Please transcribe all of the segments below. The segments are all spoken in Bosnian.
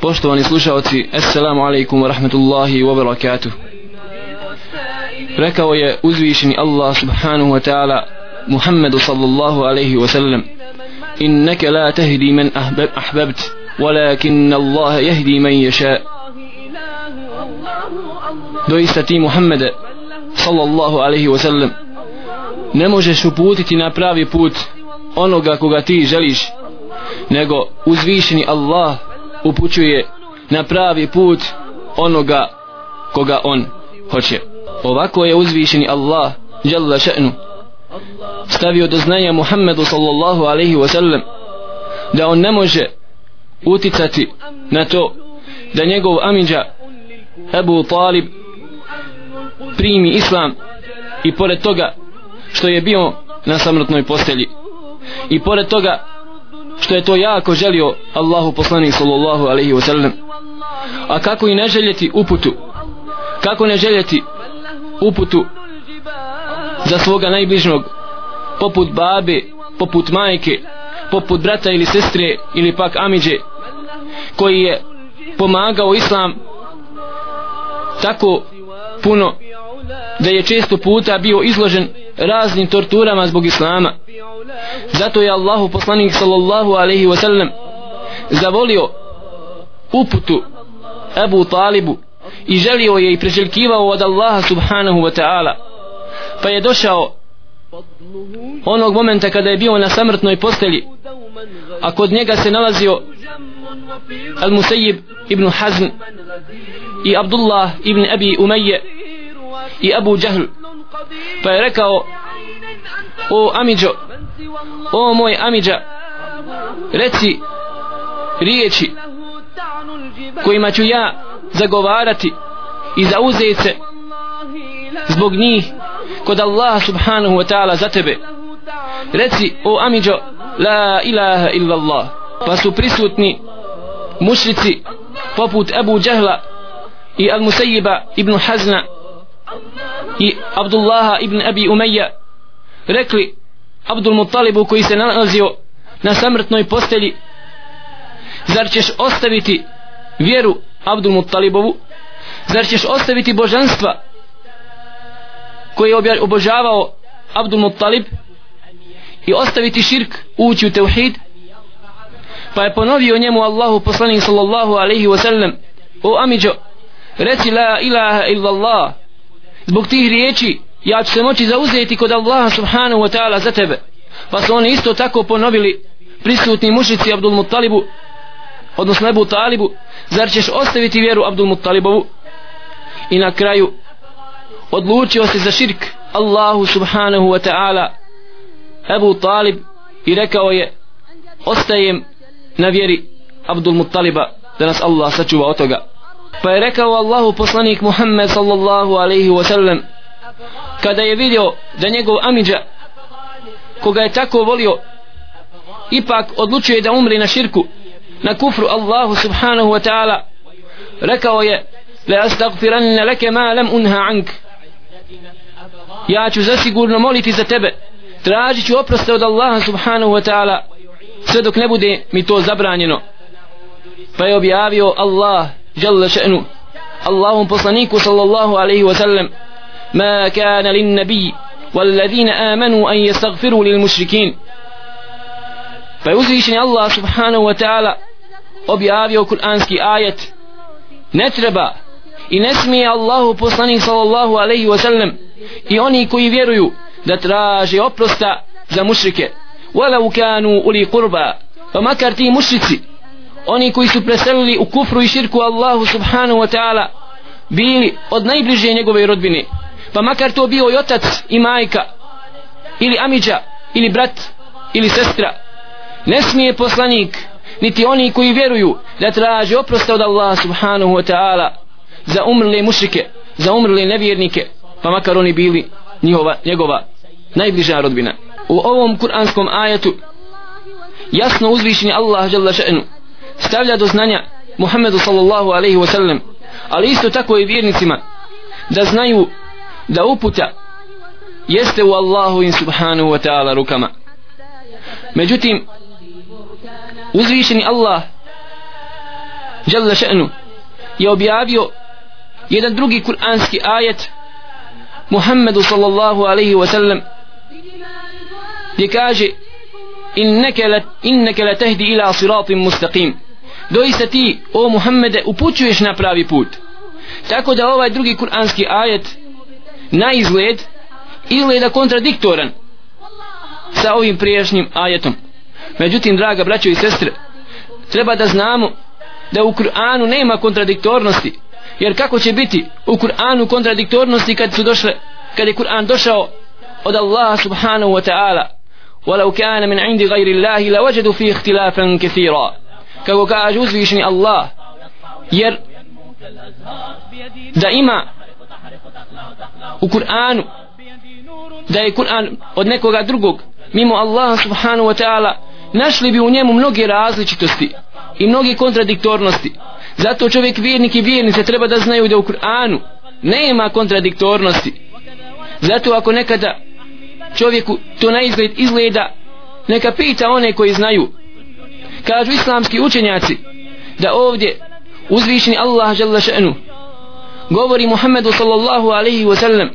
Poštovani slušalci, Assalamu alaikum wa rahmatullahi wa barakatuh. Rekao je uzvišeni Allah subhanahu wa ta'ala Muhammedu sallallahu alaihi wa sallam Inneke la tahdi man ahbabt walakin Allah jehdi man yasha Doista ti Muhammede sallallahu alaihi wa sallam ne možeš uputiti na pravi put onoga koga ti želiš nego uzvišeni Allah upućuje na pravi put onoga koga on hoće. Ovako je uzvišeni Allah Jalla še'nu stavio do znanja Muhammedu sallallahu alaihi wasallam da on ne može uticati na to da njegov amidža Ebu Talib primi islam i pored toga što je bio na samrtnoj postelji i pored toga što je to jako želio Allahu poslanik sallallahu alaihi wa sallam. A kako i ne željeti uputu kako ne željeti uputu za svoga najbližnog poput babe poput majke poput brata ili sestre ili pak amiđe koji je pomagao islam tako puno da je često puta bio izložen raznim torturama zbog islama. Zato je Allahu poslanik sallallahu alaihi wasallam zavolio uputu Ebu Talibu i želio je i preželjkivao od Allaha subhanahu wa ta'ala. Pa je došao onog momenta kada je bio na samrtnoj postelji a kod njega se nalazio Al-Musayyib ibn Hazm i Abdullah ibn Abi Umayye i Abu Jahl. Pa je rekao o Amidžo o moj Amidža reci riječi kojima ću ja zagovarati i zauzeti se zbog njih kod Allaha subhanahu wa ta'ala za tebe. Reci o Amidžo la ilaha illa Allah pa su prisutni mušrici poput Abu Jahla i Al-Musayyiba ibn Hazna i Abdullaha ibn Abi Umayya rekli Abdul Muttalibu koji se nalazio na samrtnoj postelji zar ćeš ostaviti vjeru Abdul Muttalibovu? Zar ćeš ostaviti božanstva koje je obožavao Abdul Muttalib i ostaviti širk ući u teuhid pa je ponovio njemu Allahu poslanik sallallahu alaihi wasallam o Amidžo reci la ilaha illallah zbog tih riječi ja ću se moći zauzeti kod Allaha subhanahu wa ta'ala za tebe. Pa su oni isto tako ponovili prisutni mušici Abdul Muttalibu odnosno Ebu Talibu zar ćeš ostaviti vjeru Abdul Muttalibovu? I na kraju odlučio se za širk Allahu subhanahu wa ta'ala. Ebu Talib i rekao je ostajem na vjeri Abdul Muttaliba da nas Allah sačuva od toga pa je rekao Allahu poslanik Muhammed sallallahu alaihi wa sallam kada je vidio da njegov amidža koga je tako volio ipak odlučuje da umri na širku na kufru Allahu subhanahu wa ta'ala rekao je la astagfiranna leke ma lam unha ank. Ja ću zasigurno moliti za tebe tražit ću oproste od Allaha subhanahu wa ta'ala sve dok ne bude mi to zabranjeno. Pa je objavio Allah جل شأنه اللهم بصنيك صلى الله عليه وسلم ما كان للنبي والذين آمنوا أن يستغفروا للمشركين فيوزيشني الله سبحانه وتعالى objavio kuranski ajet ne treba i ne smije Allahu poslanik sallallahu alaihi wasallam i oni koji vjeruju da traže oprosta za mušrike walau kanu uli kurba pa makar ti mušrici oni koji su preselili u kufru i širku Allahu subhanahu wa ta'ala bili od najbliže njegove rodbine. Pa makar to bio i otac i majka ili amiđa ili brat ili sestra. Ne smije poslanik niti oni koji vjeruju da traže oprosta od Allah subhanahu wa ta'ala za umrle mušrike za umrle nevjernike pa makar oni bili njihova, njegova najbliža rodbina. U ovom kuranskom ajetu jasno uzvišeni Allah žele še'nu stavlja do znanja Muhammedu sallallahu alaihi wa sallam ali isto tako i vjernicima da znaju da uputa jeste u Allahu in subhanahu wa ta'ala rukama. Međutim uzvišeni Allah Jalla še'nu je objavio jedan drugi kuranski ajet Muhammedu sallallahu alaihi wa sallam gdje kaže inneke la, inneke la tehdi ila siratim mustaqim doista ti o Muhammede upućuješ na pravi put tako da ovaj drugi kuranski ajet na izgled izgleda kontradiktoran sa ovim prijašnjim ajetom međutim draga braćo i sestre treba da znamo da u Kur'anu nema kontradiktornosti jer kako će biti u Kur'anu kontradiktornosti kad su došle kad je Kur'an došao od Allaha subhanahu wa ta'ala ولو كان من عند غير الله لوجدوا فيه اختلافا كثيرا kako kaže uzvišeni Allah jer da ima u Kur'anu da je Kur'an od nekoga drugog mimo Allaha subhanahu wa ta'ala našli bi u njemu mnoge različitosti i mnoge kontradiktornosti. Zato čovjek vjernik i vjernice treba da znaju da u Kur'anu nema kontradiktornosti. Zato ako nekada čovjeku to na izgled izgleda neka pita one koji znaju kažu islamski učenjaci da ovdje uzvišeni Allah žele še'nu govori Muhammedu sallallahu alaihi wa sallam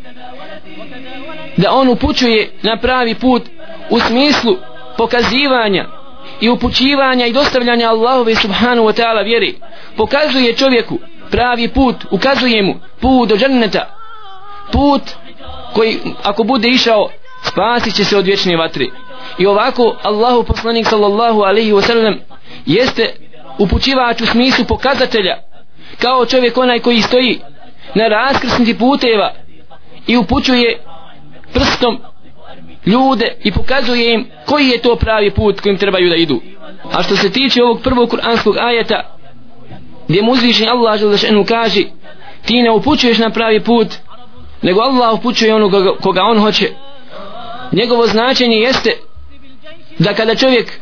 da on upućuje na pravi put u smislu pokazivanja i upućivanja i dostavljanja Allahove subhanu wa ta'ala vjeri pokazuje čovjeku pravi put ukazuje mu put do dženneta. Put koji ako bude išao spasit će se od vječne vatre i ovako Allahu poslanik sallallahu alaihi wasallam jeste upućivač u smislu pokazatelja kao čovjek onaj koji stoji na raskrsnici puteva i upućuje prstom ljude i pokazuje im koji je to pravi put kojim trebaju da idu. A što se tiče ovog prvog kuranskog ajeta gdje mu uzvišen Allah želešenu kaže ti ne upućuješ na pravi put nego Allah upućuje onoga koga on hoće. Njegovo značenje jeste da kada čovjek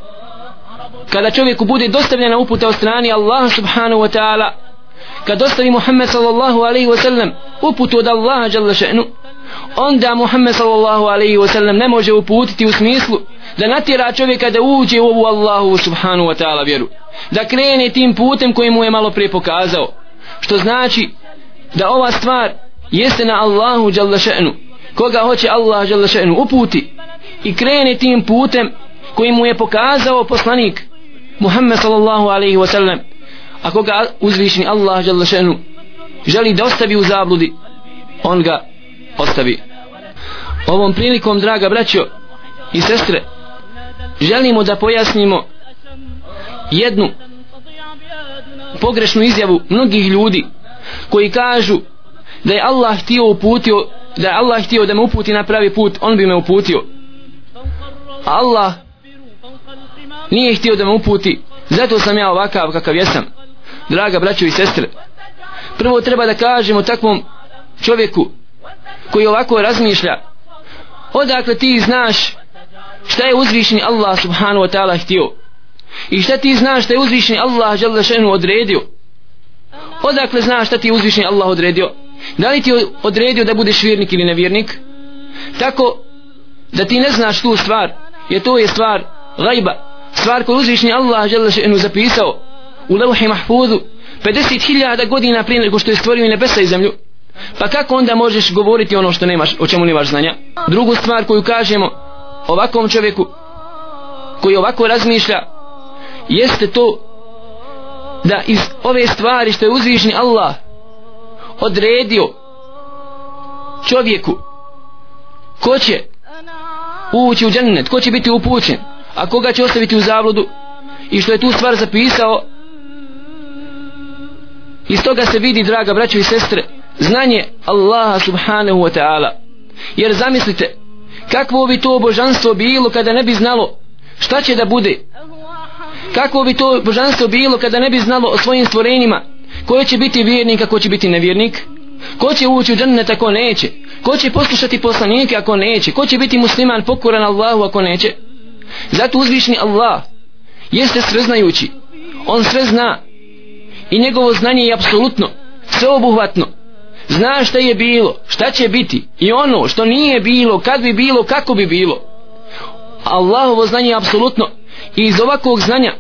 kada čovjeku bude dostavljena uputa od strani Allaha subhanahu wa ta'ala kad dostavi Muhammed sallallahu alaihi wa sallam uputu od Allaha jalla še'nu onda Muhammed sallallahu alaihi wa sallam ne može uputiti u smislu da natjera čovjeka da uđe u ovu Allahu subhanahu wa ta'ala vjeru da krene tim putem koji mu je malo prije pokazao. Što znači da ova stvar jeste na Allahu jalla še'nu. Koga hoće Allah jalla še'nu uputi i krene tim putem koji mu je pokazao poslanik Muhammed sallallahu alaihi wasallam ako ga uzvišni Allah še'nu želi da ostavi u zabludi on ga ostavi. Ovom prilikom draga braćo i sestre želimo da pojasnimo jednu pogrešnu izjavu mnogih ljudi koji kažu da je Allah htio uputio da je Allah htio da me uputi na pravi put on bi me uputio. Allah nije htio da me uputi zato sam ja ovakav kakav jesam. Draga braćo i sestre prvo treba da kažemo takvom čovjeku koji ovako razmišlja odakle ti znaš šta je uzvišeni Allah subhanahu wa ta'ala htio i šta ti znaš šta je uzvišeni Allah žele šenu odredio? Odakle znaš šta ti je uzvišeni Allah odredio? Da li ti je odredio da budeš vjernik ili nevjernik? Tako da ti ne znaš tu stvar je to je stvar gajba stvar koju uzvišnji Allah žele šenu zapisao u levhi mahfudu 50.000 godina prije nego što je stvorio nebesa i zemlju. Pa kako onda možeš govoriti ono što nemaš o čemu nemaš znanja? Drugu stvar koju kažemo ovakvom čovjeku koji ovako razmišlja jeste to da iz ove stvari što je uzvišni Allah odredio čovjeku ko će ući u džennet, ko će biti upućen? A koga će ostaviti u zabludu? I što je tu stvar zapisao? Iz toga se vidi draga braćo i sestre znanje Allaha subhanahu wa ta'ala. Jer zamislite kakvo bi to božanstvo bilo kada ne bi znalo šta će da bude. Kakvo bi to božanstvo bilo kada ne bi znalo o svojim stvorenjima. Ko će biti vjernik a ko će biti nevjernik? Ko će ući u džennet ako neće? Ko će poslušati poslanike ako neće? Ko će biti musliman pokoran Allahu ako neće? Zato uzvišni Allah jeste sveznajući. On sve zna. I njegovo znanje je apsolutno sveobuhvatno. Zna šta je bilo šta će biti i ono što nije bilo kad bi bilo kako bi bilo. Allahovo znanje je apsolutno. I iz ovakvog znanja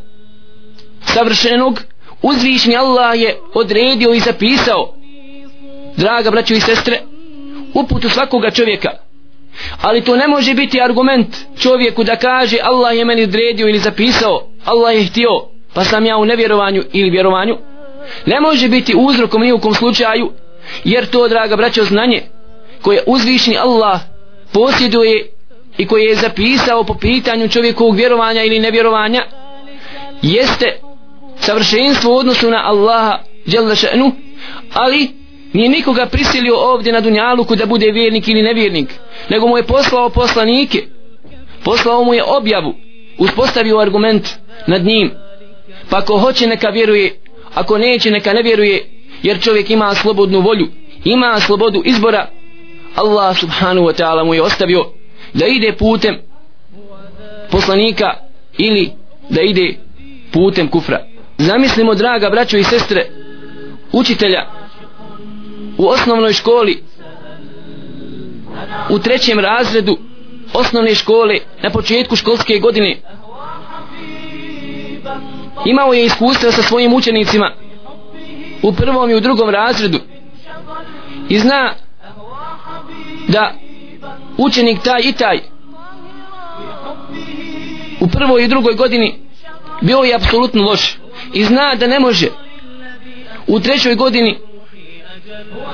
savršenog uzvišni Allah je odredio i zapisao. Draga braćo i sestre uputu svakoga čovjeka ali to ne može biti argument čovjeku da kaže Allah je meni odredio ili zapisao Allah je htio pa sam ja u nevjerovanju ili vjerovanju. Ne može biti uzrokom ni u kom slučaju jer to draga braćo znanje koje uzvišni Allah posjeduje i koje je zapisao po pitanju čovjekovog vjerovanja ili nevjerovanja jeste savršenstvo u odnosu na Allaha še'nu, ali nije nikoga prisilio ovdje na Dunjaluku da bude vjernik ili nevjernik nego mu je poslao poslanike. Poslao mu je objavu uspostavio argument nad njim. Pa ako hoće neka vjeruje ako neće neka ne vjeruje jer čovjek ima slobodnu volju ima slobodu izbora. Allah subhanahu wa ta'ala mu je ostavio da ide putem poslanika ili da ide putem kufra. Zamislimo draga braćo i sestre učitelja u osnovnoj školi u trećem razredu osnovne škole na početku školske godine. Imao je iskustva sa svojim učenicima u prvom i u drugom razredu. I zna da učenik taj i taj u prvoj i drugoj godini bio je apsolutno loš. I zna da ne može. U trećoj godini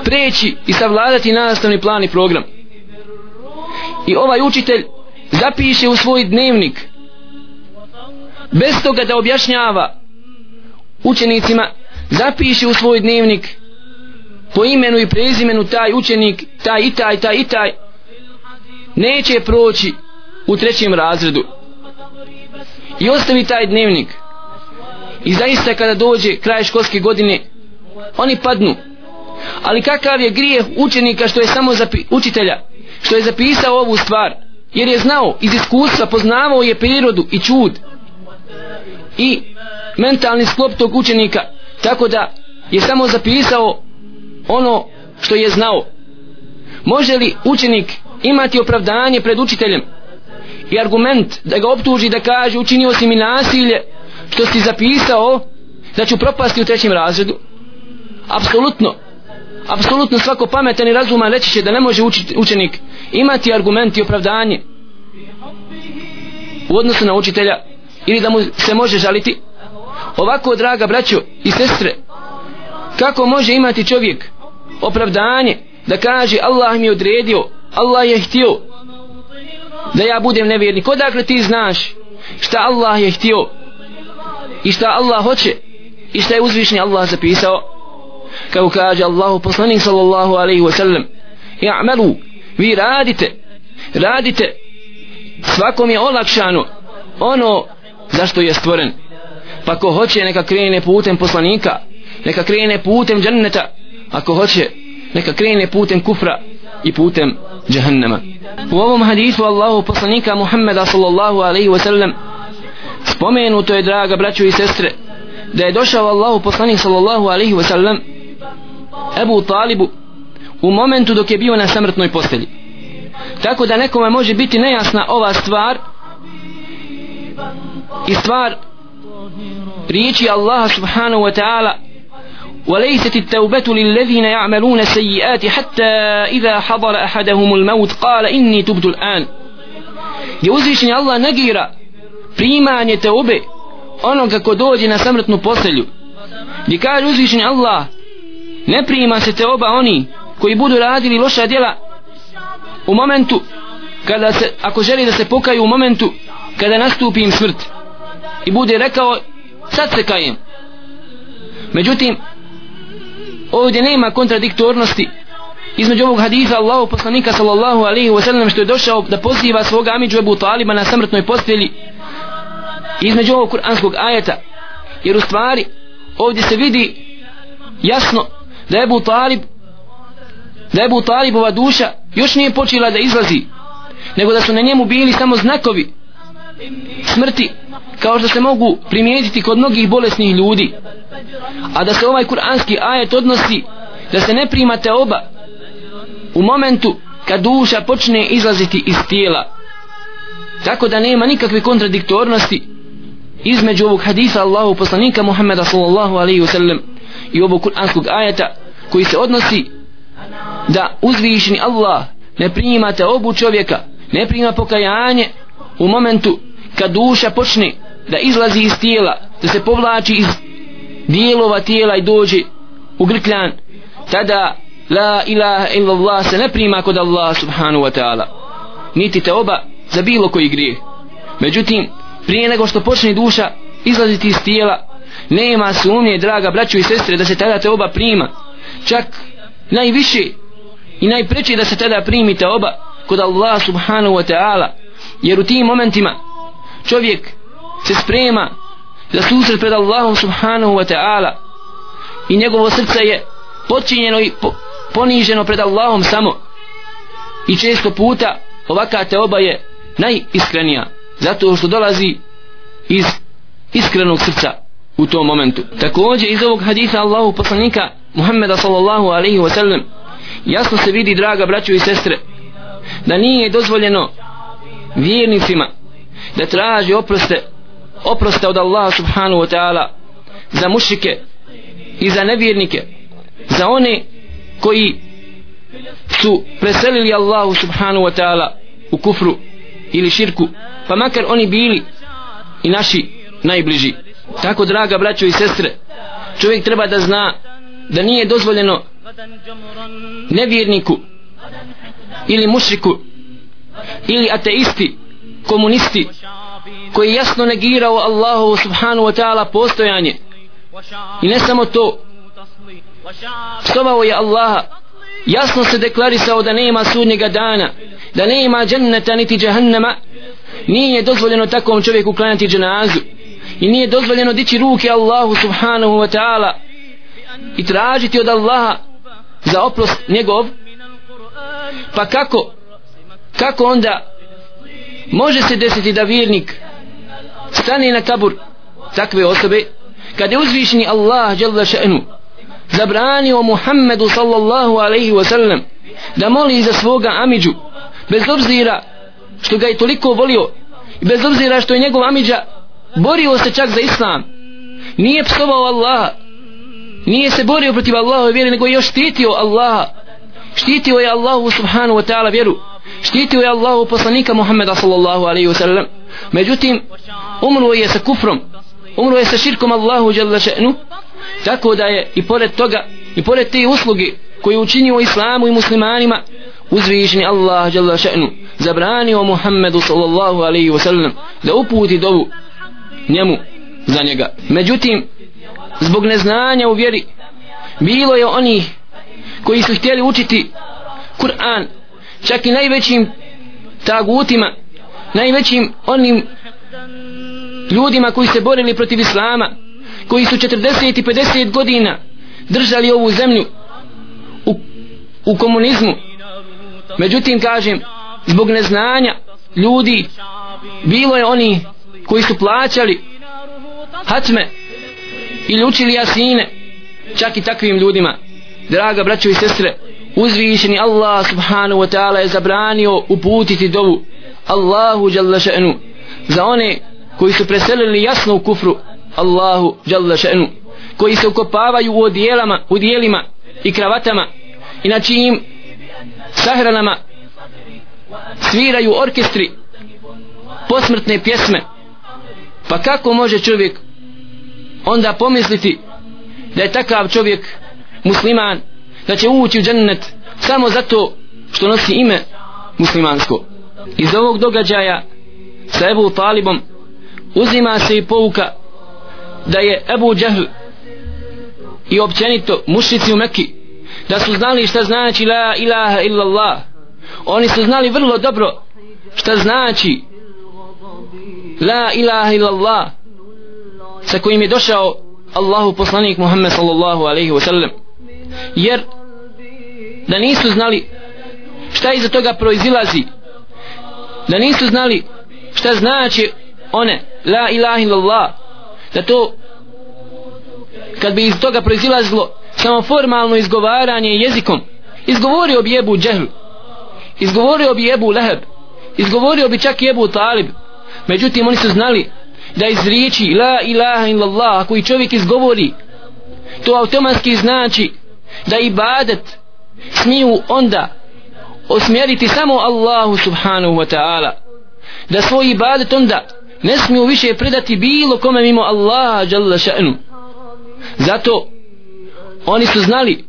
preći i savladati nastavni plan i program. I ovaj učitelj zapiše u svoj dnevnik bez toga da objašnjava učenicima zapiše u svoj dnevnik po imenu i prezimenu taj učenik taj i taj, taj i taj neće proći u trećem razredu. I ostavi taj dnevnik. I zaista kada dođe kraj školske godine oni padnu ali kakav je grijeh učenika što je samo zapi, učitelja što je zapisao ovu stvar? Jer je znao iz iskustva poznavao je prirodu i čud i mentalni sklop tog učenika. Tako da je samo zapisao ono što je znao. Može li učenik imati opravdanje pred učiteljem i argument da ga optuži da kaže učinio si mi nasilje što si zapisao da ću propasti u trećem razredu? Apsolutno apsolutno svako pametan i razuman reći će da ne može učenik imati argument i opravdanje u odnosu na učitelja ili da mu se može žaliti. Ovako draga braćo i sestre kako može imati čovjek opravdanje da kaže Allah mi je odredio Allah je htio da ja budem nevjernik? Odakle ti znaš šta Allah je htio i šta Allah hoće i šta je uzvišni Allah zapisao? Kako kaže Allahu poslanik sallallahu alaihi wa sallam i'malu vi radite radite svakom je olakšano ono zašto je stvoren. Pa ko hoće neka krene putem poslanika neka krene putem dženneta ako hoće neka krene putem kufra i putem džahannama u ovom hadisu Allahu poslanika Muhammeda sallallahu alaihi wa sallam spomenuto je draga braćo i sestre da je došao Allahu poslanik sallallahu alaihi wa sallam Ebu Talibu u momentu dok je bio na samrtnoj postelji tako da nekome može biti nejasna ova stvar i stvar riječi Allaha subhanahu wa ta'ala وليست التوبة للذين يعملون السيئات حتى إذا حضر أحدهم الموت قال إني تبت الآن يوزيشني الله نجيرا primanje teube onoga ko dođe na samrtnu poselju gdje kaže uzvišenje Allah ne prima se teoba oni koji budu radili loša djela u momentu kada se, ako želi da se pokaju u momentu kada nastupi im smrt i bude rekao sad se kajem. Međutim ovdje nema kontradiktornosti između ovog haditha Allahu poslanika sallallahu alaihi wa sallam što je došao da poziva svoga amiđu Ebu Taliba na samrtnoj postelji između ovog kuranskog ajeta jer u stvari ovdje se vidi jasno da Ebu Talib da Ebu Talibova duša još nije počela da izlazi nego da su na njemu bili samo znakovi smrti kao što se mogu primijetiti kod mnogih bolesnih ljudi. A da se ovaj kuranski ajet odnosi da se ne primate oba u momentu kad duša počne izlaziti iz tijela. Tako da nema nikakve kontradiktornosti između ovog hadisa Allahu poslanika Muhammeda sallallahu alaihi wasallam sallam i ovog kuranskog ajeta koji se odnosi da uzvišeni Allah ne primate obu čovjeka ne prima pokajanje u momentu kad duša počne da izlazi iz tijela da se povlači iz dijelova tijela i dođe u grkljan tada la ilaha illallah se ne prima kod Allah subhanahu wa ta'ala. Niti te oba za bilo koji grije međutim prije nego što počne duša izlaziti iz tijela nema sumnje draga braćo i sestre da se tada te oba prima. Čak najviše i najpreće da se tada primite oba kod Allah subhanahu wa ta'ala. Jer u tim momentima čovjek se sprema za susret pred Allahom subhanahu wa ta'ala. I njegovo srce je počinjeno i po, poniženo pred Allahom samo. I često puta ovaka te oba je najiskrenija. Zato što dolazi iz iskrenog srca u tom momentu. Također iz ovog hadisa Allahu poslanika Muhammeda sallallahu alaihi wa sallam jasno se vidi draga braćo i sestre da nije dozvoljeno vjernicima da traži oproste oproste od Allaha subhanahu wa ta'ala za mušike i za nevjernike za one koji su preselili Allahu subhanahu wa ta'ala u kufru ili širku pa makar oni bili i naši najbliži tako draga braćo i sestre čovjek treba da zna da nije dozvoljeno nevjerniku ili mušriku ili ateisti komunisti koji jasno negirao Allahu subhanahu wa ta'ala postojanje. I ne samo to psovao je Allaha jasno se deklarisao da nema sudnjega dana da nema dženneta niti džahannama. Nije dozvoljeno takvom čovjeku klanjati dženazu i nije dozvoljeno dići ruke Allahu subhanahu wa ta'ala i tražiti od Allaha za oprost njegov. Pa kako kako onda može se desiti da vjernik stane na kabur takve osobe kad je uzvišeni Allah jalla še'nu zabranio Muhammedu sallallahu alaihi wa sallam da moli za svoga amidžu bez obzira što ga je toliko volio i bez obzira što je njegov amidža borio se čak za islam. Nije psovao Allaha. Nije se borio protiv Allahove vjere nego je još štitio Allaha. Štitio je Allahu subhanahu wa ta'ala vjeru. Štitio je Allahu poslanika Muhammeda sallallahu alaihi wa sallam. Međutim umro je sa kufrom. Umro je sa širkom Allahu jalla še'nu. Tako da je i pored toga i pored te usluge koje učinio islamu i muslimanima uzvišeni Allah jalla še'nu zabranio Muhammedu sallallahu alaihi wa sallam da uputi dovu njemu za njega. Međutim zbog neznanja u vjeri bilo je oni koji su htjeli učiti Kur'an čak i najvećim tagutima najvećim onim ljudima koji se borili protiv Islama koji su 40 i 50 godina držali ovu zemlju u, u komunizmu. Međutim kažem zbog neznanja ljudi bilo je oni koji su plaćali hatme ili učili jasine čak i takvim ljudima. Draga braćo i sestre uzvišeni Allah subhanahu wa ta'ala je zabranio uputiti dovu Allahu jalla še'nu za one koji su preselili jasno u kufru Allahu jalla še'nu koji se ukopavaju u odijelama u dijelima i kravatama i na čijim sahranama sviraju orkestri posmrtne pjesme pa kako može čovjek onda pomisliti da je takav čovjek musliman da će ući u džennet samo zato što nosi ime muslimansko? Iz ovog događaja sa Ebu Talibom uzima se i pouka da je Ebu Džahl i općenito mušici u Mekki da su znali šta znači la ilaha illallah. Oni su znali vrlo dobro šta znači la ilaha illallah sa kojim je došao Allahu poslanik Muhammed sallallahu alaihi wa sallam. Jer da nisu znali šta iza toga proizilazi da nisu znali šta znači one la ilaha illallah da to kad bi iz toga proizilazilo samo formalno izgovaranje jezikom izgovorio bi jebu džehl izgovorio bi jebu leheb izgovorio bi čak jebu talib međutim oni su znali da iz riječi la ilaha illallah koji čovjek izgovori to automatski znači da ibadet smiju onda osmjeriti samo Allahu subhanahu wa ta'ala. Da svoj ibadet onda ne smiju više predati bilo kome mimo Allaha jalla še'nu. Zato oni su znali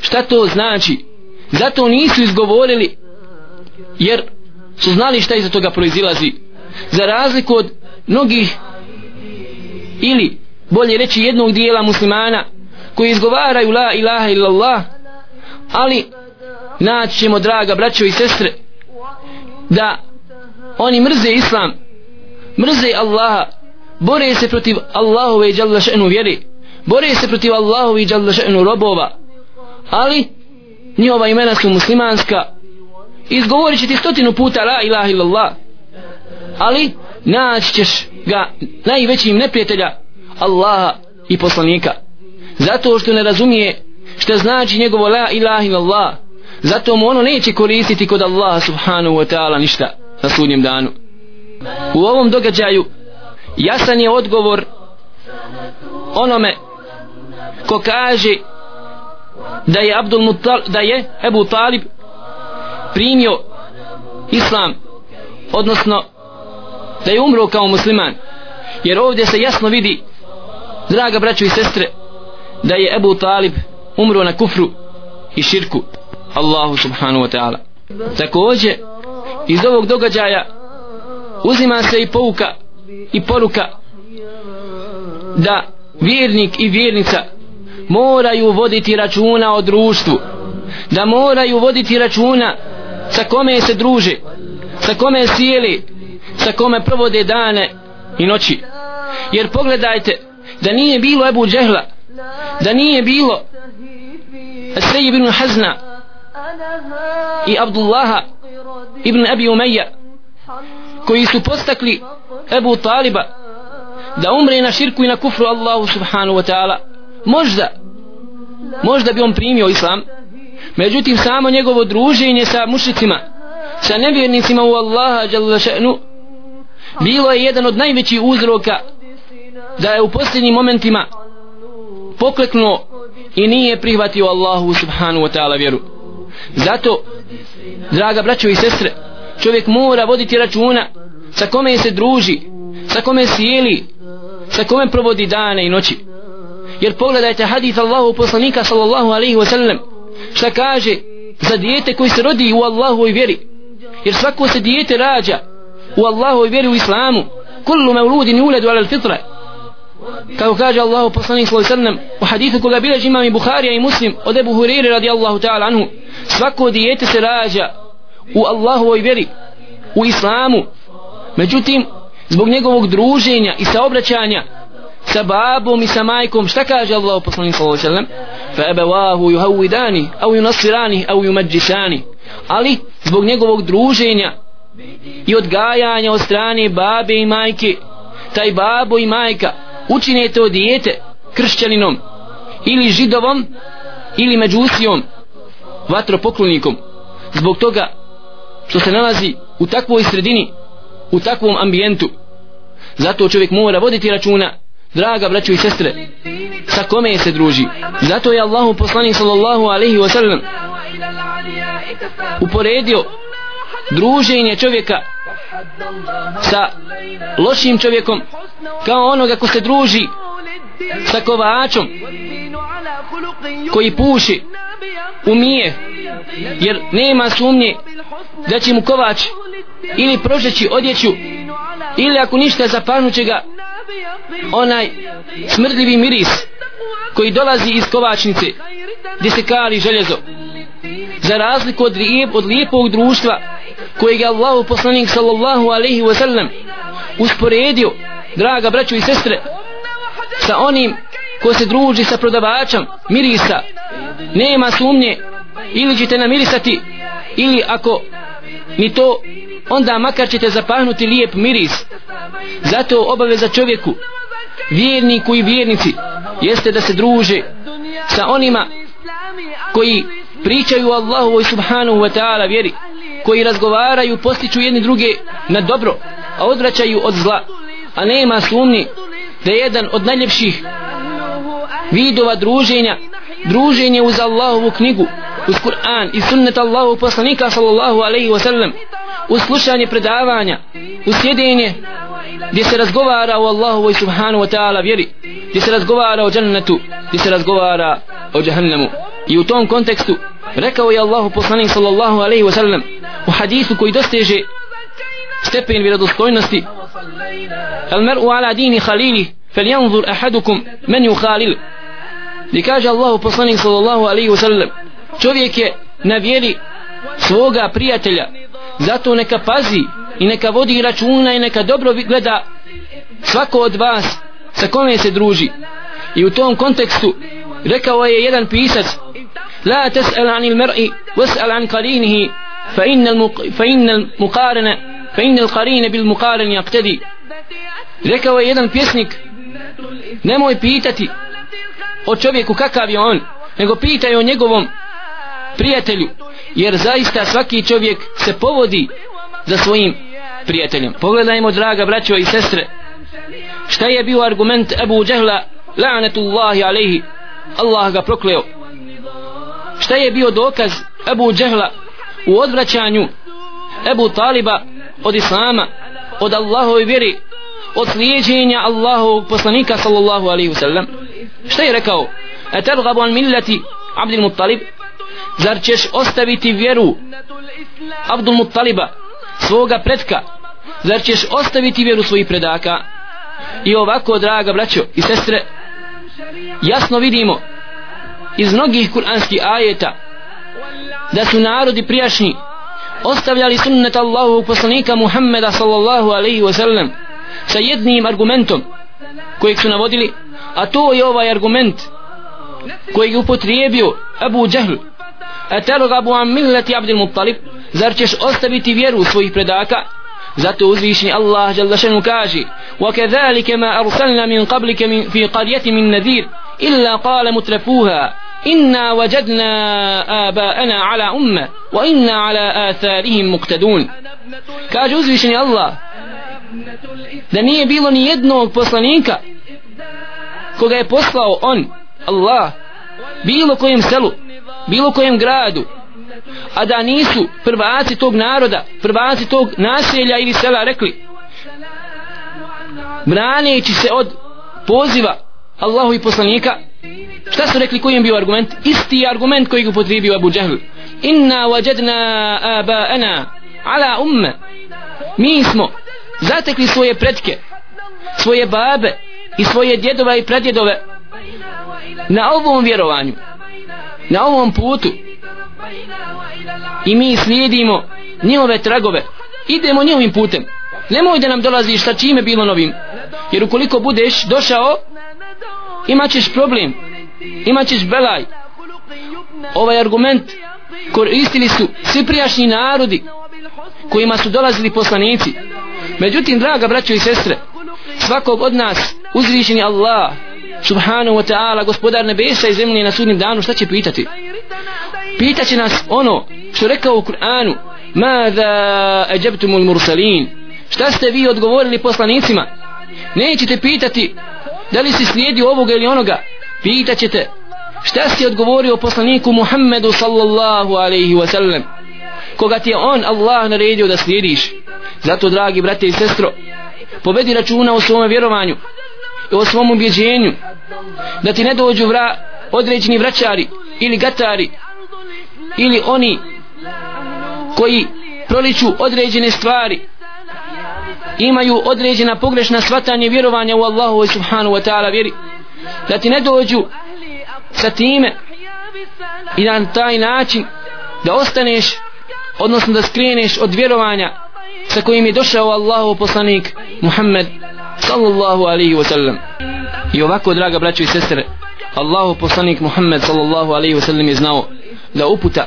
šta to znači. Zato nisu izgovorili jer su znali šta iza toga proizilazi za razliku od mnogih ili bolje reći jednog dijela muslimana koji izgovaraju la ilaha illallah ali naći ćemo draga braćo i sestre da oni mrze islam mrze Allaha bore se protiv Allahove i Jalla še'nu vjeri bore se protiv Allahove i Jalla še'nu robova ali njihova imena su muslimanska. Izgovorit će ti stotinu puta la ilaha illallah ali naći ćeš ga najvećim neprijatelja Allaha i poslanika. Zato što ne razumije što znači njegovo la ilaha illallah zato mu ono neće koristiti kod Allaha subhanahu wa ta'ala ništa na sudnjem danu. U ovom događaju jasan je odgovor onome ko kaže da je Abdul Mutal, da je Ebu Talib primio islam odnosno da je umro kao musliman. Jer ovdje se jasno vidi draga braćo i sestre da je Ebu Talib umro na kufru i širku. Allahu subhanahu wa ta'ala. Također iz ovog događaja uzima se i pouka i poruka da vjernik i vjernica moraju voditi računa o društvu da moraju voditi računa sa kome se druže sa kome sjeli sa kome provode dane i noći. Jer pogledajte da nije bilo Ebu Džehla da nije bilo Sej ibn Hazna i Abdullaha ibn Abi Umeja koji su postakli Ebu Taliba da umre na širku i na kufru Allahu subhanahu wa ta'ala. Možda možda bi on primio islam međutim samo njegovo druženje sa mušicima sa nevjernicima u Allaha jalla še'nu bilo je jedan od najvećih uzroka da je u posljednjim momentima pokleknuo i nije prihvatio Allahu subhanahu wa ta'ala vjeru. Zato draga braćo i sestre čovjek mora voditi računa sa kome se druži sa kome sjeli sa kome provodi dane i noći. Jer pogledajte hadith Allahu poslanika sallallahu alaihi wa sallam šta kaže za dijete koji se rodi u Allahovoj vjeri. Jer svako se dijete rađa u Allahu i vjeri u islamu. Kullu mevludin uledu ala fitra kao kaže Allahu poslanik sallallahu alaihi wa sallam u hadithu koga bileži imam i Buharija i Muslim od Ebu Huriri radijallahu ta'ala anhu svako dijete se rađa u Allahovoj vjeri u islamu. Međutim zbog njegovog druženja i saobraćanja sa babom i sa majkom šta kaže Allah poslanik sallallahu alejhi ve sellem fa abawahu yuhawidani aw yunassirani aw yumajjisani. Ali zbog njegovog druženja i odgajanja od strane babe i majke. Taj babo i majka učine to dijete kršćaninom. Ili židovom ili međusijom vatropoklonikom. Zbog toga što se nalazi u takvoj sredini u takvom ambijentu. Zato čovjek mora voditi računa draga braćo i sestre sa kome se druži. Zato je Allahu poslanik sallallahu alaihi wasallam uporedio druženje čovjeka sa lošim čovjekom kao onoga ko se druži sa kovačom koji puši umije jer nema sumnje da će mu kovač ili prožeći odjeću ili ako ništa zapanuće ga onaj smrdljivi miris koji dolazi iz kovačnice gdje se kali željezo. Za razliku od, lijep, od lijepog društva kojeg je Allahu poslanik sallallahu alaihi wa sallam usporedio draga braćo i sestre sa onim ko se druži sa prodavačem mirisa. Nema sumnje ili ćete namirisati ili ako ni to onda makar ćete zapahnuti lijep miris. Zato obaveza čovjeku vjerniku i vjernici jeste da se druže sa onima koji pričaju Allahu i subhanahu wa ta'ala vjeri koji razgovaraju postiču jedni druge na dobro a odvraćaju od zla. A nema sumnji da je jedan od najljepših vidova druženja druženje uz Allahovu knjigu uz Kur'an i sunnet Allahu poslanika sallallahu alaihi wa sallam uz slušanje predavanja uz sjedenje gdje se razgovara o Allahu i subhanahu wa ta'ala vjeri gdje se razgovara o džennetu gdje se razgovara o džahannemu i u tom kontekstu rekao je Allahu poslanik sallallahu alaihi wa sallam u hadisu koji dosteže stepen vjerodostojnosti. Al mer'u ala dini khalili falyanzur ahadukum men yukhalil. Li kaže Allahu poslanik sallallahu alaihi wa sallam čovjek je na vjeri svoga prijatelja. Zato neka pazi i neka vodi računa i neka dobro gleda svako od vas sa kome se druži. I u tom kontekstu rekao je jedan pisac la tes'al anil mer'i was'al an qalinihi فإن, المق... فإن المقارنة فإن القرين بالمقارن يقتدي bil muqaran yaqtadi. Rekao je jedan pjesnik nemoj pitati o čovjeku kakav je on nego pitaj o njegovom prijatelju jer zaista svaki čovjek se povodi za svojim prijateljem. Pogledajmo draga braćo i sestre šta je bio argument Ebu Džehla la'anatullahi alaihi Allah ga prokleo. Šta je bio dokaz Ebu Džehla u odvraćanju Ebu Taliba od Islama od Allahove vjeri od slijeđenja Allahovog poslanika sallallahu alaihi wasallam šta je rekao? Etergabu an millati Abdul Muttalib? Zar ćeš ostaviti vjeru Abdul Muttaliba svoga predka? Zar ćeš ostaviti vjeru svojih predaka? I ovako draga braćo i sestre jasno vidimo iz mnogih kuranskih ajeta da su narodi prijašnji ostavljali sunnet Allahu poslanika Muhammeda sallallahu alaihi wasallam sa jednim argumentom kojeg su navodili a to je ovaj argument kojeg je upotrijebio Abu Jahl a tergabu an milleti Abdul Muttalib zar ćeš ostaviti vjeru svojih predaka zato uzvišni Allah jalla šanu kaže وكذلك ما أرسلنا من قبلك من في قرية من نذير إلا قال مترفوها إنا وجدنا آباءنا على أمة وإنا على آثارهم مقتدون kaže uzvišni Allah da nije bilo ni jednog poslanika koga je poslao on Allah bilo kojem selu bilo kojem gradu a da nisu prvaci tog naroda prvaci tog naselja ili sela rekli braneći se od poziva Allahu i poslanika šta su rekli koji je bio argument? Isti argument koji je upotrebio Abu Jahl inna wajadna aba'ana ala umme. Mi smo zatekli svoje predke svoje babe i svoje djedova i pradjedove na ovom vjerovanju na ovom putu. I mi slijedimo njihove tragove. Idemo njihovim putem. Nemoj da nam dolaziš sa čime bilo novim. Jer ukoliko budeš došao imat ćeš problem. Imat ćeš belaj. Ovaj argument koristili su svi prijašnji narodi kojima su dolazili poslanici. Međutim draga braćo i sestre svakog od nas uzvišeni Allah subhanahu wa ta'ala gospodar nebesa i zemlje na sudnim danu šta će pitati? Pitaće nas ono što rekao u Kur'anu mada ajabtumul mursalin. Šta ste vi odgovorili poslanicima? Nećete pitati da li si slijedio ovoga ili onoga? Pitaćete. Šta si odgovorio poslaniku Muhammedu sallallahu alaihi wa sallam koga ti je on Allah naredio da slijediš? Zato dragi brate i sestro povedi računa o svom vjerovanju i o svom ubjeđenju da ti ne dođu vra, određeni vraćari ili gatari ili oni koji proliču određene stvari imaju određena pogrešna svatanje vjerovanja u Allahu i subhanu wa ta'ala vjeri. Da ti ne dođu sa time i na taj način da ostaneš odnosno da skreneš od vjerovanja sa kojim je došao Allahu poslanik Muhammed sallallahu alaihi wa sallam. I ovako draga braćo i sestre Allahu poslanik Muhammed sallallahu alaihi wa sallam je znao da uputa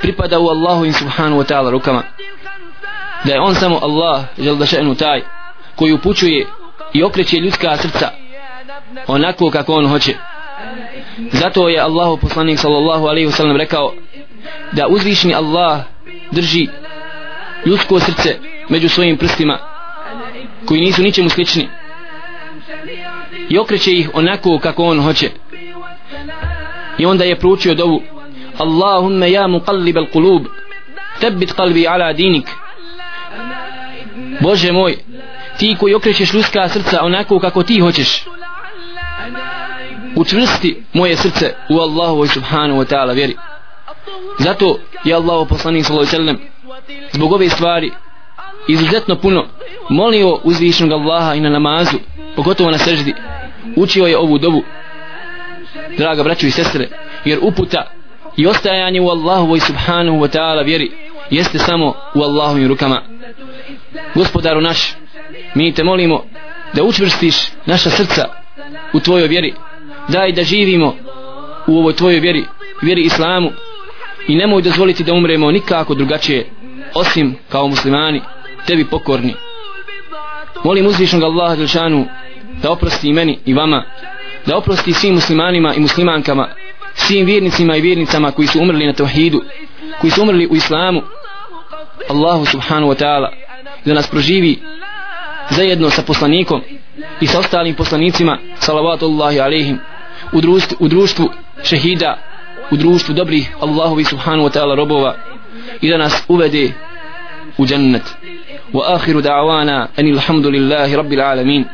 pripada u Allahu in subhanu wa ta'ala rukama da je on samo Allah žel da še'nu taj koji upućuje i okreće ljudska srca onako kako on hoće. Zato je Allahu poslanik sallallahu alaihi wasallam rekao da uzvišni Allah drži ljudsko srce među svojim prstima koji nisu ničemu slični i okreće ih onako kako on hoće. I onda je proučio dovu Allahumma ja muqallib al qulub tebit qalbi ala dinik. Bože moj ti koji okrećeš ljudska srca onako kako ti hoćeš učvrsti moje srce u Allahu subhanahu wa ta'ala vjeri. Zato je Allah poslanik sallallahu alejhi ve sellem zbog ove stvari izuzetno puno molio uzvišnog Allaha i na namazu pogotovo na seždi učio je ovu dobu draga braćo i sestre jer uputa i ostajanje u Allahu i subhanahu wa ta'ala vjeri jeste samo u Allahovim rukama gospodaru naš mi te molimo da učvrstiš naša srca u tvojoj vjeri. Daj da živimo u ovoj tvojoj vjeri vjeri islamu. I nemoj dozvoliti da umremo nikako drugačije osim kao muslimani tebi pokorni. Molim uzvišnog Allaha Đelšanu da oprosti i meni i vama da oprosti svim muslimanima i muslimankama svim vjernicima i vjernicama koji su umrli na tevhidu koji su umrli u islamu. Allahu subhanahu wa ta'ala. Da nas proživi zajedno sa poslanikom i sa ostalim poslanicima salavatullahi alaihim u društvu, u društvu šehida u društvu dobrih Allahovi subhanahu wa ta'ala robova i da nas uvede u džennet wa akhiru da'wana anil hamdulillahi rabbil alamin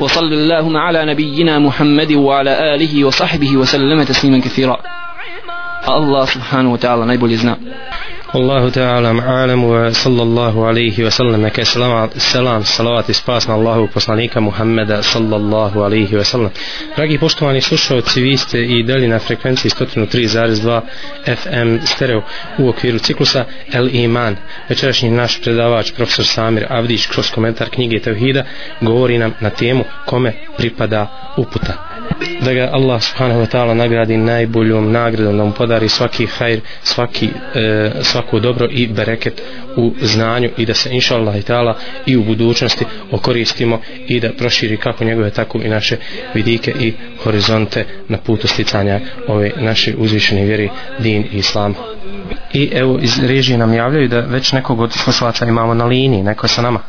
وصل اللهم على نبينا محمد وعلى آله وصحبه وسلم تسليما كثيرا الله سبحانه وتعالى Allahu ta'ala ma'alam wa sallallahu alaihi wa sallam. Neka je salam, salam salavat i spas na Allahu poslanika Muhammeda sallallahu alaihi wa sallam. Dragi poštovani slušalci vi ste i dali na frekvenciji 103.2 FM stereo u okviru ciklusa El Iman. Večerašnji naš predavač profesor Samir Avdić kroz komentar knjige Tevhida govori nam na temu kome pripada uputa da ga Allah subhanahu wa ta'ala nagradi najboljom nagradom da mu podari svaki hajr svaki, e, svako dobro i bereket u znanju i da se inša Allah i ta'ala i u budućnosti okoristimo i da proširi kako njegove tako i naše vidike i horizonte na putu sticanja ove naše uzvišene vjeri din i islam i evo iz režije nam javljaju da već nekog od slušalaca imamo na liniji neko je sa nama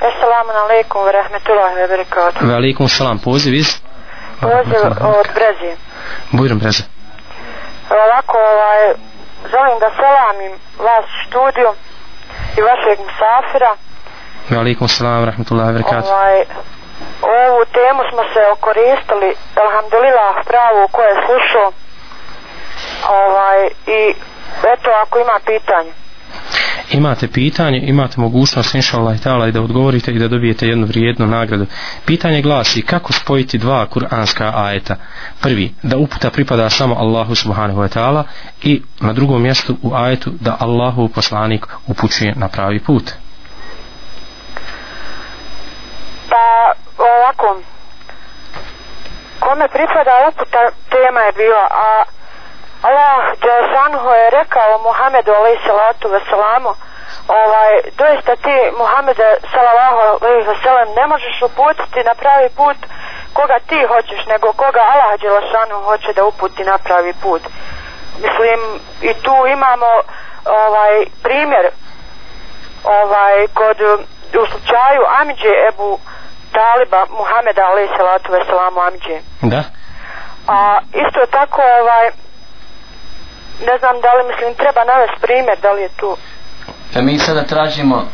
Assalamu alaikum wa rahmatullahi wa barakatuh. Wa alaikum salam, poziv iz? Poziv od Brezije. Bujrom Breze. Ovako, ovaj, želim da selamim vas studiju i vašeg musafira. Alaikum salam rahmatullahi wa barakatuh. Ovaj, ovu temu smo se okoristili, alhamdulillah, pravu ko je slušao. Ovaj, i eto, ako ima pitanje imate pitanje, imate mogućnost inšallah i ta'ala i da odgovorite i da dobijete jednu vrijednu nagradu. Pitanje glasi kako spojiti dva kuranska ajeta. Prvi, da uputa pripada samo Allahu subhanahu wa ta'ala i na drugom mjestu u ajetu da Allahu poslanik upućuje na pravi put. Pa ovako, kome pripada uputa tema je bila, a Allah Đelešanuhu je rekao Muhammedu alaih salatu wasalamu ovaj, doista ti Muhammede salallahu alaih wasalam ne možeš uputiti na pravi put koga ti hoćeš nego koga Allah Đelešanuhu hoće da uputi na pravi put. Mislim i tu imamo ovaj primjer ovaj kod u slučaju Amidže Ebu Taliba Muhameda alaih salatu wasalamu Amidže. Da. A isto tako ovaj ne znam da li mislim treba navesti primjer da li je tu. E mi sada tražimo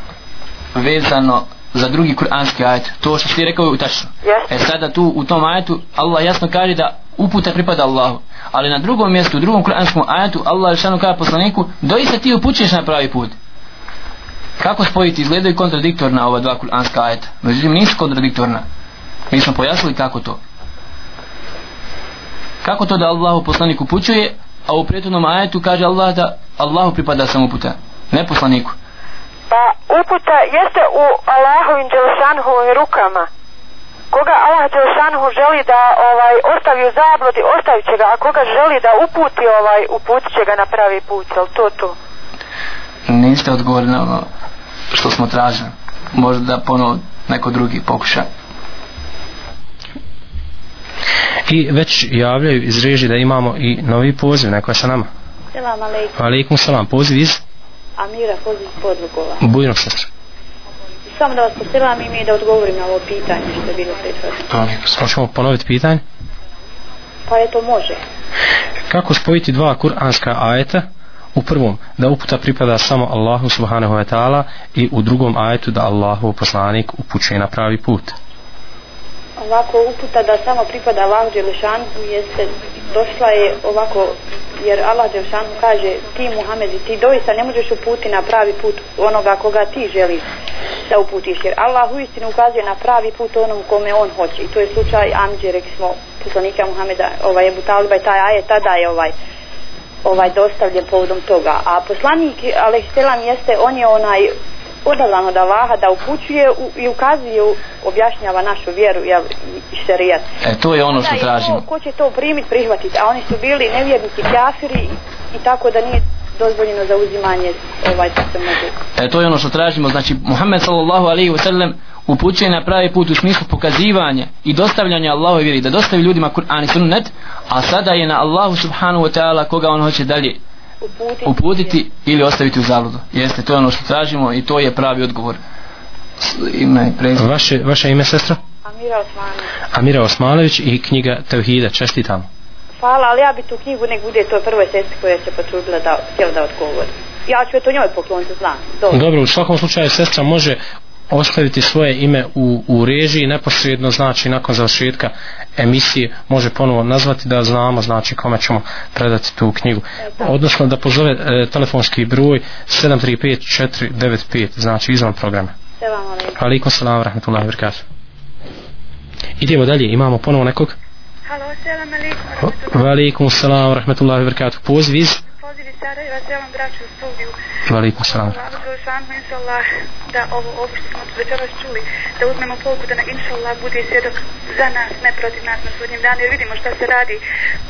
vezano za drugi kuranski ajet. To što ti rekao je tačno. Yes. e sada tu u tom ajetu Allah jasno kaže da uputa pripada Allahu. Ali na drugom mjestu u drugom kuranskom ajetu Allah je šanu kaže poslaniku doista ti upućeš na pravi put. Kako spojiti? Izgledaju kontradiktorna ova dva kuranska ajeta. Međutim nisu kontradiktorna. Mi smo pojasnili kako to. Kako to da Allahu poslanik upućuje a u prijetodnom ajetu kaže Allah da Allahu pripada samo puta ne poslaniku Pa uputa jeste u Allahovim Đelešanhovim rukama. Koga Allah Đelešanhu želi da ovaj ostavi u zabludi, ostavit će ga, a koga želi da uputi, ovaj, uputit će ga na pravi put, jel to to? Niste odgovorili na ono što smo tražili. Možda da ponovo neko drugi pokuša. I već javljaju iz reži da imamo i novi poziv, neko je sa nama. Selam aleikum. Alaikum salam, poziv iz Amira poziv podlugova. Bujnog sestra. Samo da vas poselam i mi da odgovorim na ovo pitanje što je bilo prethodno. Možemo ponoviti pitanje? Pa je to može. Kako spojiti dva kuranska ajeta u prvom da uputa pripada samo Allahu subhanahu wa ta'ala i u drugom ajetu da Allahu poslanik upućuje na pravi put Ovako uputa da samo pripada Allahu Đelešanu jeste došla je ovako jer Allah Đelešanu kaže ti Muhammed ti doista ne možeš uputi na pravi put onoga koga ti želiš da uputiš jer Allah u istinu ukazuje na pravi put onom kome on hoće i to je slučaj Amđe rekli smo poslanika Muhameda ovaj Ebu Taliba i taj aje tada je ovaj ovaj dostavljen povodom toga. A poslanik Aleyhisselam jeste, on je onaj odavlan od Allaha da upućuje u, i ukazuje, objašnjava našu vjeru jel, i šerijat. E, to je ono što Da, tražimo. Ko, ko će to primiti, prihvatiti, a oni su bili nevjernici kafiri i, i tako da nije dozvoljeno za uzimanje ovaj da se mogu. E, to je ono što tražimo. Znači, Muhammed sallallahu alaihi wa sallam upućuje na pravi put u smislu pokazivanja i dostavljanja Allahove vjeri, da dostavi ljudima Kur'an i sunnet, a sada je na Allahu subhanahu wa ta'ala koga on hoće dalje Uputiti, uputiti ili ostaviti u zabludu. Jeste, to je ono što tražimo i to je pravi odgovor. Ime i vaše, vaše ime sestra? Amira Osmani. Amira Osmanović i knjiga Tevhida, čestitam Hvala, ali ja bi tu knjigu nek bude to prvoj sestri koja se potrudila da, htjela da odgovori. Ja ću to njoj pokloniti, znam. Dobro. Dobro, u svakom slučaju sestra može ostaviti svoje ime u, u režiji neposredno znači nakon završetka emisije može ponovo nazvati da znamo znači kome ćemo predati tu knjigu. Odnosno da pozove e, telefonski broj 735495 znači izvan programa. Alaikum. Salam rahmatullahi wabarakatuh idemo dalje imamo ponovo nekog? Halo, selam alaikum. alaikum salam rahmatullahi wabarakatuh poziv iz Poziv iz Sarajeva, selam braću u studiju. salam Allah, Đelešanu, inšallah, da ovo ovo što smo večeras čuli, da uzmemo pouku da na inšallah bude svjedok za nas, ne protiv nas na sudnjem danu, jer vidimo šta se radi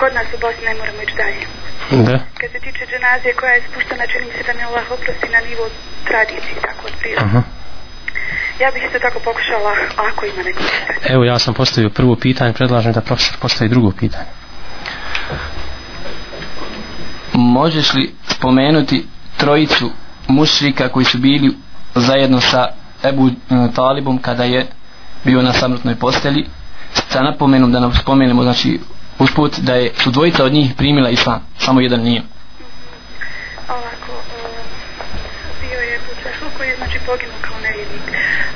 kod nas u Bosni, ne moramo ići dalje. da Kad se tiče dženazije koja je spuštena, čini se da mi Allah oprosti na nivo tradicije, tako od prirode. Aha. Ja bih isto tako pokušala, ako ima neko pitanje. Evo ja sam postavio prvo pitanje, predlažem da profesor postavi drugo pitanje. Možeš li spomenuti trojicu mušrika koji su bili zajedno sa Ebu e, Talibom kada je bio na samrtnoj postelji sa napomenom da nam spomenemo znači usput da je su dvojica od njih primila islam samo jedan nije. Ovako, e, bio je Bučašul koji je znači poginuo kao nevjednik,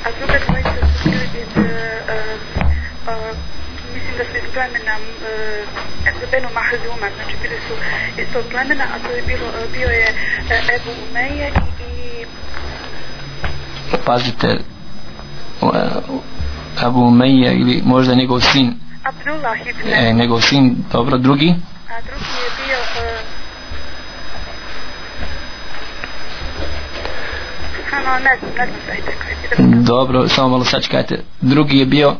a druga dvojica su bili e, da su iz plemena e, Benu Mahzuma, znači bili su iz tog plemena, a to je bilo, e, bio je e, Ebu Umeje i, i pazite e, Abu Umeje ili možda njegov sin. Abdullah ibn, e, njegov sin dobro drugi? A drugi je bio e, Ano, ne znam, ne znam dobro samo malo sačekajte. Drugi je bio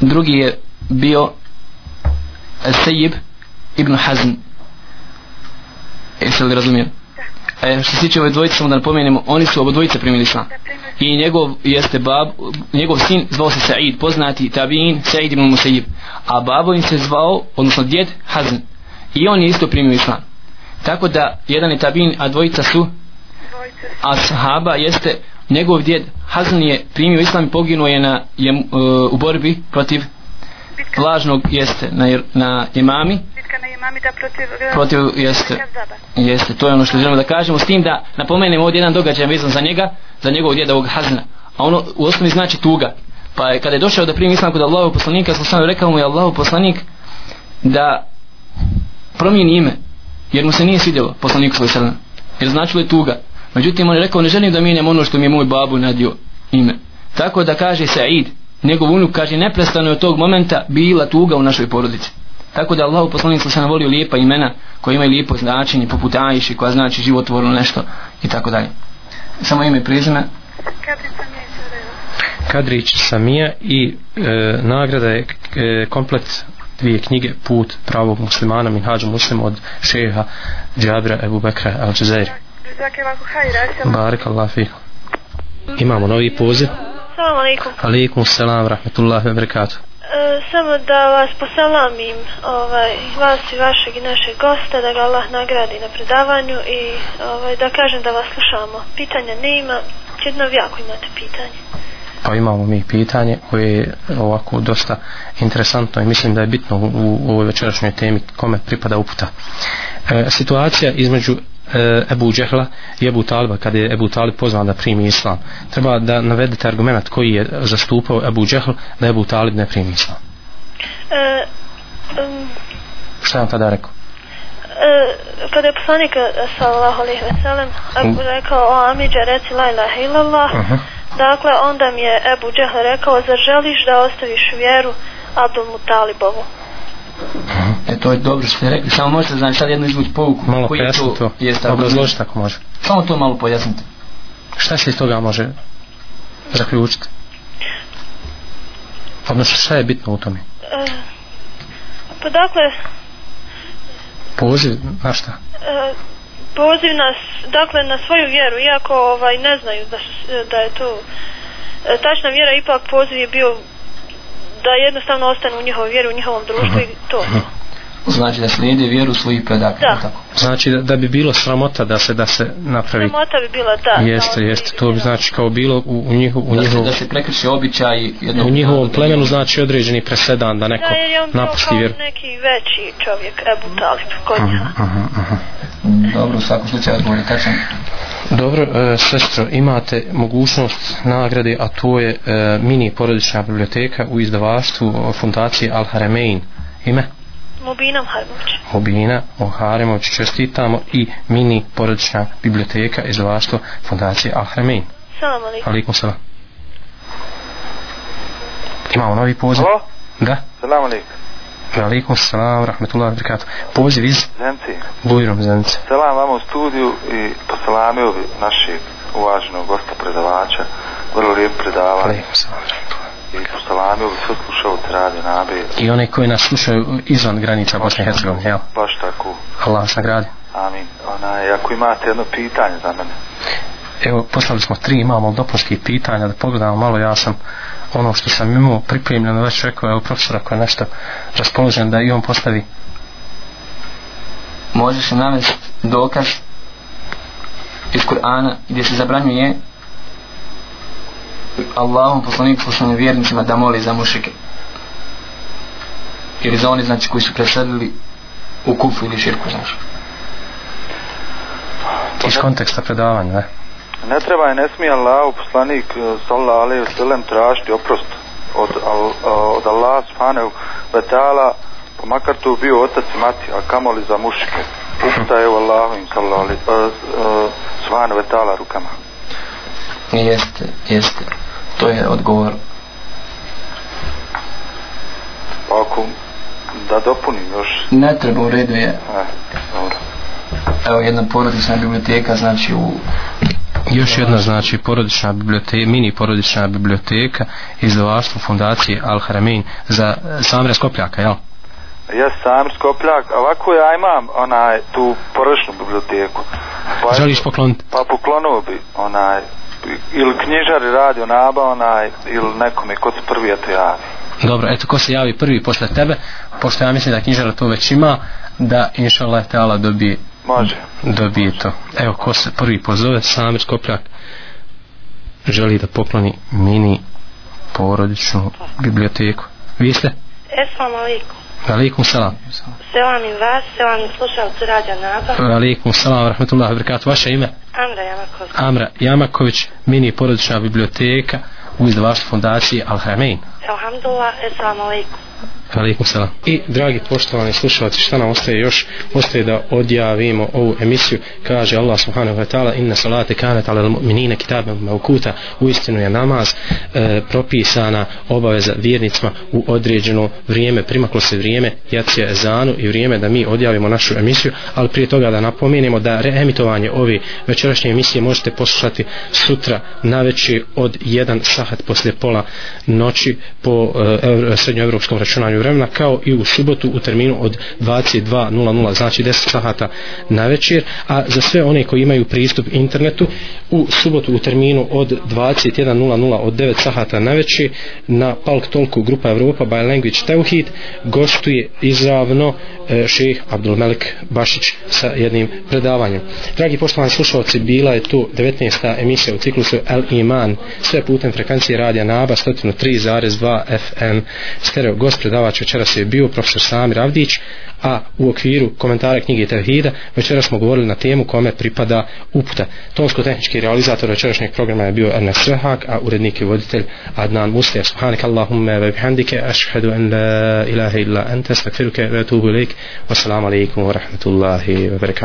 drugi je bio Sejib ibn Hazm. Jeste li razumio? E, što se tiče ove dvojice samo da napomenemo oni su obo dvojice primili islam. I njegov jeste bab njegov sin zvao se Sa'id poznati tabiin Sa'id ibn Musayyib. A babo im se zvao odnosno djed Hazm. I on je isto primio islam. Tako da jedan je tabiin a dvojica su dvojice. a sahaba jeste njegov djed Hazn je primio islam i poginuo je na jem, uh, u borbi protiv bitka, lažnog jeste na, na imami. Bitka na imamida protiv, protiv jeste. Jeste to je ono što želimo da kažemo s tim da napomenemo ovdje jedan događaj vezan za njega za njegovog djeda ovog Hazna. A ono u osnovi znači tuga. Pa je kada je došao da primi islam kod Allahov poslanika sam sam rekao mu je Allahov poslanik da promijeni ime jer mu se nije svidjelo poslaniku svoj srna jer značilo je tuga međutim on je rekao ne želim da mijenjam ono što mi je moj babu nadio ime. Tako da kaže Said njegov unuk kaže neprestano je od tog momenta bila tuga u našoj porodici. Tako da Allahu poslanik se nam volio lijepa imena koja imaju lijepo značenje poput Ajši koja znači životvorno nešto i tako dalje. Samo ime i prezime. Kadrić Samija i e, nagrada je e, komplet dvije knjige Put pravog muslimana Minhađa muslim od šeha Džabra Ebu Bekra Al-Đazairi Barak Allah fikum. Imamo novi poziv. Salam alaikum. Alaikum salam rahmetullahi wa barakatuh. E, samo da vas posalamim ovaj, vas i vašeg i našeg gosta da ga Allah nagradi na predavanju i ovaj, da kažem da vas slušamo. Pitanja ne ima jedno vi ako imate pitanje. Pa imamo mi pitanje koje je ovako dosta interesantno i mislim da je bitno u, u ovoj večerašnjoj temi kome pripada uputa. E, situacija između Ebu Džehla i Ebu Taliba kada je Ebu Talib pozvan da primi islam. Treba da navedete argument koji je zastupao Ebu Džehl da Ebu Talib ne primi islam. E, um, šta je on tada rekao? E, kada je poslanik sallallahu alejhi ve sellem rekao o Amidže reci la ilaha illallah. Uh -huh. dakle onda mi je Ebu Džehl rekao zar želiš da ostaviš vjeru Abdul Mutalibovu E to je dobro što ste rekli. Samo možete znači sad jednu izvući pouku. Malo koji to, to. Jeste, obrazložiti ako može. Samo to malo pojasnite. Šta se iz toga može zaključiti? Odnosno šta je bitno u tome? E, pa dakle... Poziv na šta? E, poziv nas, dakle na svoju vjeru, iako ovaj, ne znaju da, da je to e, tačna vjera, ipak poziv je bio da jednostavno ostanu u njihovoj vjeri, u njihovom društvu i to. Znači da slijede vjeru svojih predaka. Da. Tako. Znači da, da bi bilo sramota da se da se napravi. Sramota bi bila da. Jeste, jeste. To bi znači kao bilo u, u njihov u da njihov se, da se prekrši običaj jednog u njihovom plemenu znači određeni presedan da neko da, jer je on napusti vjeru. neki veći čovjek Ebu Talib kod njega. -huh, uh -huh. Dobro, u svakom slučaju odgovor je tačan. Dobro, e, sestro, imate mogućnost nagrade, a to je e, mini porodična biblioteka u izdavaštvu fundacije Al Haramein. Ime? Mubina Harmović. Mubina Harmović, čestitamo i mini porodična biblioteka izdavaštvo fundacije Al Haramein. Salam alaikum. Alaikum salam. Imamo novi poziv. Halo? Da. Salam alaikum. Alaikum salam, rahmetullahi wa barakatuh. Poziv iz Zenci. Bujrom Zenci. Salam vama u studiju i posalamio bi našeg uvaženog gosta predavača. Vrlo lijep predavanje. Alaikum salam. I posalamio bi sve slušalce radio nabe. I one koji nas slušaju izvan granica Bosne i Hercegovine, jel? Baš tako. Allah vas nagradi. Amin. Onaj, ako imate jedno pitanje za mene. Evo, poslali smo tri, imamo dopunskih pitanja, da pogledamo malo, ja sam ono što sam imao pripremljeno već rekao, evo profesor ako je nešto raspoložen da i on postavi. Može se navesti dokaz iz Kur'ana gdje se zabranjuje Allahom poslanik poslanim vjernicima da moli za mušike ili za oni znači koji su presadili u kufu ili širku znači? Iz konteksta predavanja ne? Ne treba i ne smije Allah, poslanik eh, sallallahu alaihi wa sallam tražiti oprost od, al, eh, od Allah subhanahu wa ta'ala pa makar to bio otac i mati a kamoli za mušike uputa je u Allahovim sallallahu uh, subhanahu wa ta'ala rukama. Jeste, jeste. To je odgovor. Pa ako da dopunim još. Ne treba u redu je. Eh, dobro. Evo jedna porodična biblioteka znači u još jedna znači porodična biblioteka mini porodična biblioteka izdavaštvo fundacije Al Haramein za Samre Skopljaka jel? Ja sam Skopljak, a ovako ja imam onaj tu porodičnu biblioteku. Pa, Želiš pokloniti? Pa poklonuo bi onaj ili knjižari radio naba onaj ili nekome ko se prvi eto javi. Dobro, eto ko se javi prvi posle tebe, pošto ja mislim da knjižara to već ima, da inša Allah teala dobije Može. Dobije to. Evo, ko se prvi pozove, Samir Skopljak želi da pokloni mini porodičnu biblioteku. Vi ste? Esalamu alaikum. Alaikum salam. Selam i vas, selam i slušalci Rađa Naba. Alaikum salam, rahmetullahi wabarakatuh. Vaše ime? Amra Jamaković. Amra Jamaković, mini porodična biblioteka u izdavaštvu fondacije Al Haramein. Alhamdulillah, assalamu alaikum. Alaikum salam. I dragi poštovani slušalci, šta nam ostaje još? Ostaje da odjavimo ovu emisiju. Kaže Allah subhanahu wa ta'ala inna salate kanat ala mu'minine kitabem maukuta. U istinu je namaz e, propisana obaveza vjernicima u određeno vrijeme. Primaklo se vrijeme jacije ezanu i vrijeme da mi odjavimo našu emisiju. Ali prije toga da napomenemo da reemitovanje ove večerašnje emisije možete poslušati sutra na večer od 1 sahat poslije pola noći po e, srednjoevropskom računanju vremena kao i u subotu u terminu od 22.00 znači 10 sahata na večer a za sve one koji imaju pristup internetu u subotu u terminu od 21.00 od 9 sahata na večer na Palk Tolku Grupa Evropa by Language Teuhid gostuje izravno eh, e, šeh Abdulmelik Bašić sa jednim predavanjem dragi poštovani slušalci bila je tu 19. emisija u ciklusu El Iman sve putem frekvencije radija Naba 103.2 FM stereo gost predavač večeras je bio profesor Samir Avdić a u okviru komentara knjige Tevhida večeras smo govorili na temu kome pripada uputa. Tonsko-tehnički realizator večerašnjeg programa je bio Ernest Svehak a urednik i voditelj Adnan Muslija subhanak Allahumme ve bihamdike ašhedu en la ilaha illa ente stakfiruke ve tubu ilik wassalamu alaikum wa rahmatullahi wa barakatuh.